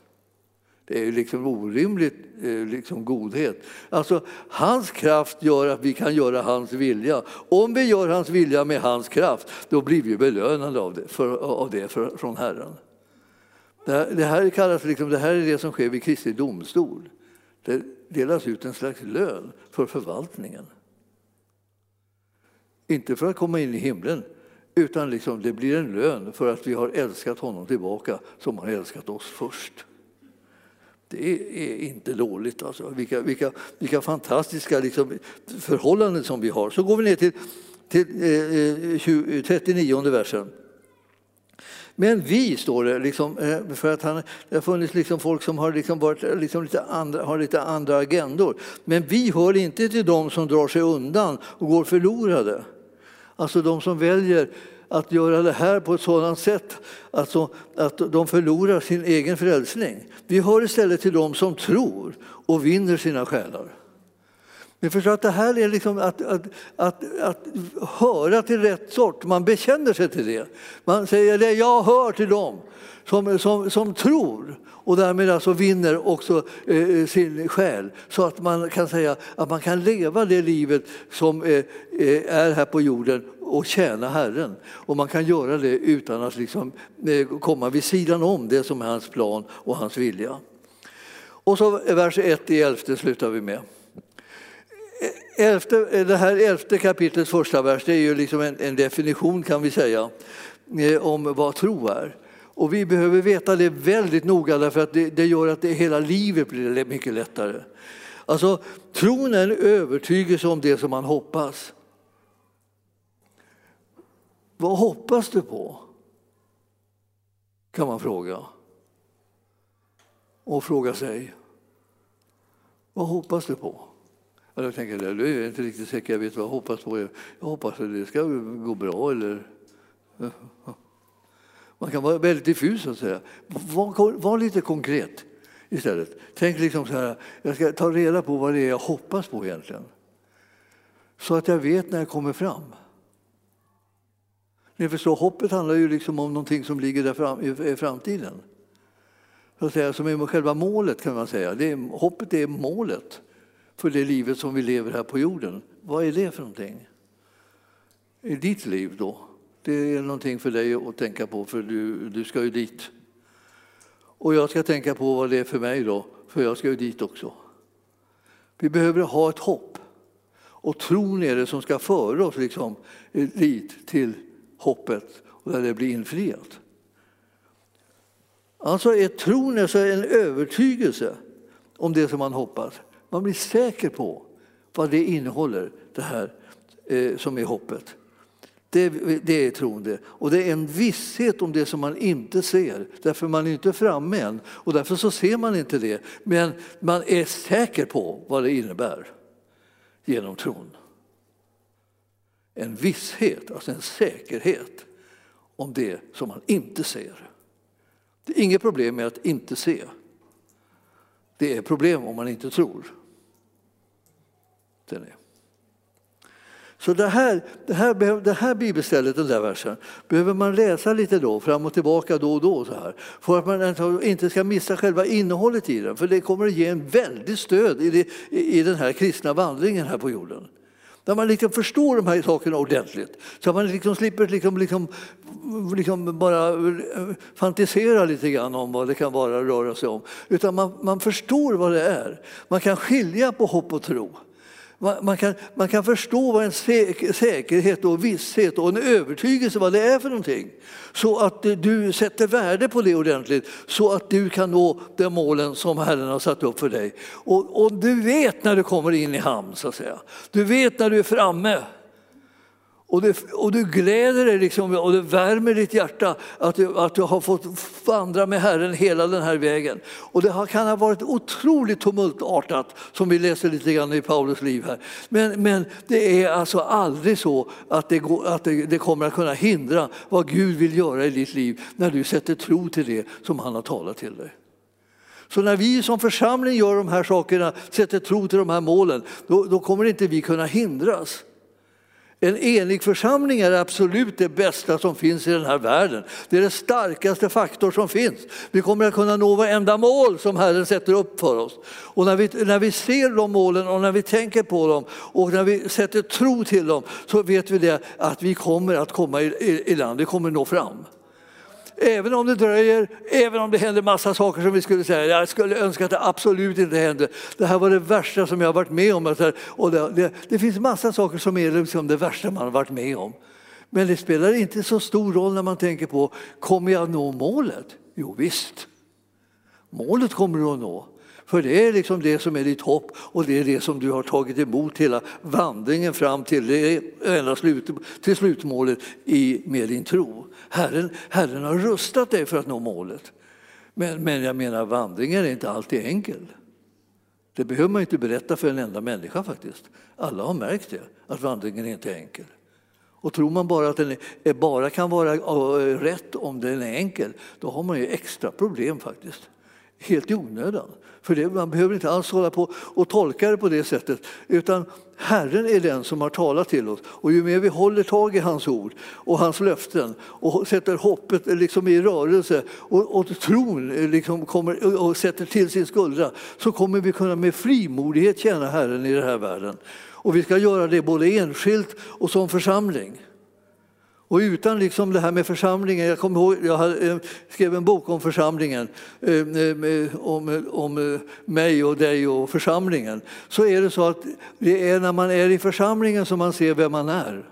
Det är liksom orimligt eh, liksom godhet. Alltså, hans kraft gör att vi kan göra hans vilja. Om vi gör hans vilja med hans kraft, då blir vi belönade av det, för, av det för, från Herren. Det här, det här kallas liksom, det här är det som sker vid Kristi domstol. Det delas ut en slags lön för förvaltningen. Inte för att komma in i himlen, utan liksom det blir en lön för att vi har älskat honom tillbaka som han älskat oss först. Det är inte dåligt. Alltså. Vilka, vilka, vilka fantastiska liksom, förhållanden som vi har. Så går vi ner till, till eh, eh 39 versen. Men vi, står det, liksom, eh, för att han, det har funnits liksom folk som har, liksom varit, liksom lite andra, har lite andra agendor. Men vi hör inte till dem som drar sig undan och går förlorade. Alltså de som väljer att göra det här på ett sådant sätt alltså, att de förlorar sin egen frälsning. Vi hör istället till dem som tror och vinner sina själar. Ni förstår att det här är liksom att, att, att, att höra till rätt sort. Man bekänner sig till det. Man säger det jag hör till dem som, som, som tror och därmed alltså vinner också eh, eh sin själ. Så att man kan säga att man kan leva det livet som eh, eh är här på jorden och tjäna Herren. Och man kan göra det utan att liksom, eh, komma vid sidan om det som är hans plan och hans vilja. Och så vers 1 i elfte slutar vi med. Elfte, eh, det här elfte kapitlets första vers det är ju liksom en, en definition kan vi säga eh, om vad tro är. Och vi behöver veta det väldigt noga därför att det, det gör att det, hela livet blir mycket lättare. Alltså, tron är en övertygelse om det som man hoppas. Vad hoppas du på? Kan man fråga. Och fråga sig. Vad hoppas du på? Och jag tänker, jag är inte riktigt säker, jag vet vad jag hoppas på. Jag hoppas att det ska gå bra eller... Man kan vara väldigt diffus så att säga. Var, var lite konkret istället. Tänk liksom så här, jag ska ta reda på vad det är jag hoppas på egentligen. Så att jag vet när jag kommer fram. Ni förstår, hoppet handlar ju liksom om någonting som ligger där fram, i framtiden. Så att säga, som är själva målet kan man säga. Det är, hoppet är målet för det livet som vi lever här på jorden. Vad är det för någonting? I ditt liv då? Det är någonting för dig att tänka på, för du, du ska ju dit. Och jag ska tänka på vad det är för mig då, för jag ska ju dit också. Vi behöver ha ett hopp. Och tron är det som ska föra oss liksom eh, dit till hoppet och där det blir infriat. Alltså är tron alltså en övertygelse om det som man hoppas. Man blir säker på vad det innehåller, det här eh, som är hoppet. Det, det är det. Och det är en visshet om det som man inte ser, därför man är inte framme än. Och därför så ser man inte det. Men man är säker på vad det innebär genom tron. En visshet, alltså en säkerhet om det som man inte ser. Det är inget problem med att inte se. Det är problem om man inte tror. Det är. Så det här, det här, det här bibelstället, den där versen, behöver man läsa lite då, fram och tillbaka då och då. Så här, för att man inte ska missa själva innehållet i den. För det kommer att ge en väldigt stöd i, det, i den här kristna vandringen här på jorden. Där man liksom förstår de här sakerna ordentligt. Så att man liksom slipper liksom, liksom, liksom bara eh, fantisera lite grann om vad det kan vara röra sig om. Utan man, man förstår vad det är. Man kan skilja på hopp och tro. Man kan, man kan förstå vad en säkerhet och visshet och en övertygelse vad det är för någonting. Så att eh, du sätter värde på det ordentligt så att du kan nå de målen som Herren har satt upp för dig. Och, och du vet när du kommer in i hamn så att säga. Du vet när du är framme. Och du, och du gläder dig liksom, och det värmer ditt hjärta att du, att du har fått vandra med Herren hela den här vägen. Och det kan ha varit otroligt tumultartat som vi läser lite grann i Paulus liv här. Men, men det är alltså aldrig så att, det, går, att det, det kommer att kunna hindra vad Gud vill göra i ditt liv när du sätter tro till det som han har talat till dig. Så när vi som församling gör de här sakerna, sätter tro till de här målen, då, då kommer inte vi kunna hindras. En enig församling är absolut det bästa som finns i den här världen. Det är den starkaste faktor som finns. Vi kommer att kunna nå varenda mål som Herren sätter upp för oss. Och när vi, när vi ser de målen och när vi tänker på dem och när vi sätter tro till dem så vet vi det att vi kommer att komma i, i, i land, vi kommer att nå fram. Även om det dröjer, även om det händer massa saker som vi skulle säga, jag skulle önska att det absolut inte hände. Det här var det värsta som jag har varit med om. Och det, det, det finns massa saker som är liksom det värsta man har varit med om. Men det spelar inte så stor roll när man tänker på, kommer jag nå målet? Jo visst, målet kommer du att nå. För det är liksom det som är ditt hopp och det är det som du har tagit emot hela vandringen fram till det enda slut, till slutmålet i, med din tro. Herren, Herren har rustat dig för att nå målet. Men, men jag menar, vandringen är inte alltid enkel. Det behöver man inte berätta för en enda människa faktiskt. Alla har märkt det, att vandringen är inte är enkel. Och tror man bara att den är, bara kan vara eh, rätt om den är enkel, då har man ju extra problem faktiskt. helt i onödan. För det, man behöver inte alls hålla på och tolka det på det sättet. Utan Herren är den som har talat till oss. Och ju mer vi håller tag i hans ord och hans löften och sätter hoppet liksom i rörelse och, och tron liksom kommer och sätter till sin skuldra så kommer vi kunna med frimodighet tjäna Herren i den här världen. Och vi ska göra det både enskilt och som församling. Och utan liksom det här med församlingen, jag kommer ihåg, jag eh, skrev en bok om församlingen, eh, eh, om, om mig och dig och församlingen. Så är det så att det är när man är i församlingen som man ser vem man är.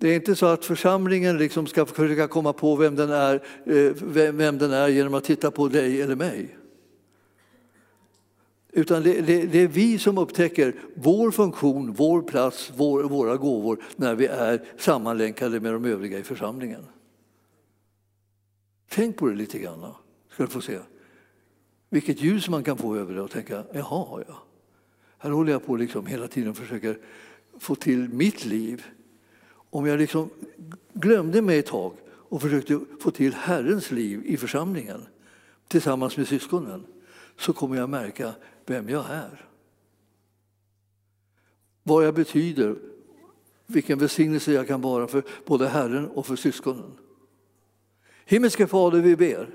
Det är inte så att församlingen liksom ska försöka komma på vem den, är, vem den är genom att titta på dig eller mig. Utan det, det, det, är vi som upptäcker vår funktion, vår plats, vår, våra gåvor när vi är sammanlänkade med de övriga i församlingen. Tänk på det lite grann, ska du få se. Vilket ljus man kan få över det och tänka, jaha, ja. Här håller jag på liksom hela tiden och försöker få till mitt liv. Om jag liksom glömde mig ett tag och försökte få till Herrens liv i församlingen tillsammans med syskonen så kommer jag märka vem jag är. Vad jag betyder, vilken välsignelse jag kan vara för både Herren och för syskonen. Himmelske Fader, vi ber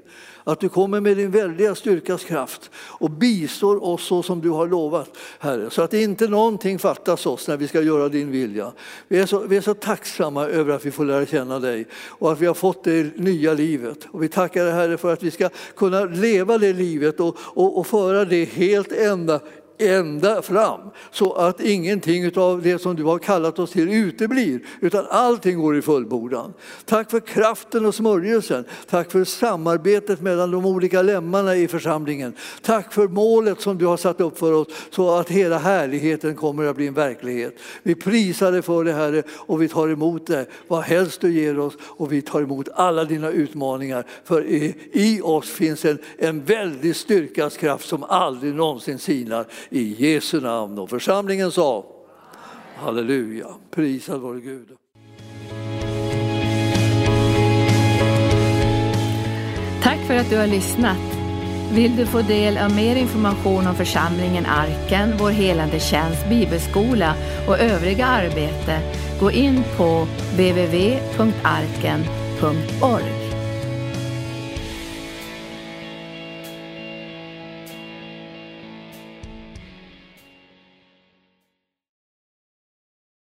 att du kommer med din väldiga styrkas kraft och bistår oss så som du har lovat, Herre, så att inte någonting fattas oss när vi ska göra din vilja. Vi är, så, vi är så tacksamma över att vi får lära känna dig och att vi har fått det nya livet. Och vi tackar dig, Herre, för att vi ska kunna leva det livet och, och, och föra det helt ända ända fram så att ingenting av det som du har kallat oss till uteblir utan allting går i fullbordan. Tack för kraften och smörjelsen. Tack för samarbetet mellan de olika lemmarna i församlingen. Tack för målet som du har satt upp för oss så att hela härligheten kommer att bli en verklighet. Vi prisar dig för det Herre och vi tar emot det vad helst du ger oss och vi tar emot alla dina utmaningar för i, i oss finns en, en väldig styrkas kraft som aldrig någonsin sinar i Jesu namn. Och församlingen sa Halleluja, prisad vare Gud. Tack för att du har lyssnat. Vill du få del av mer information om församlingen Arken, vår helande tjänst, bibelskola och övriga arbete, gå in på www.arken.org.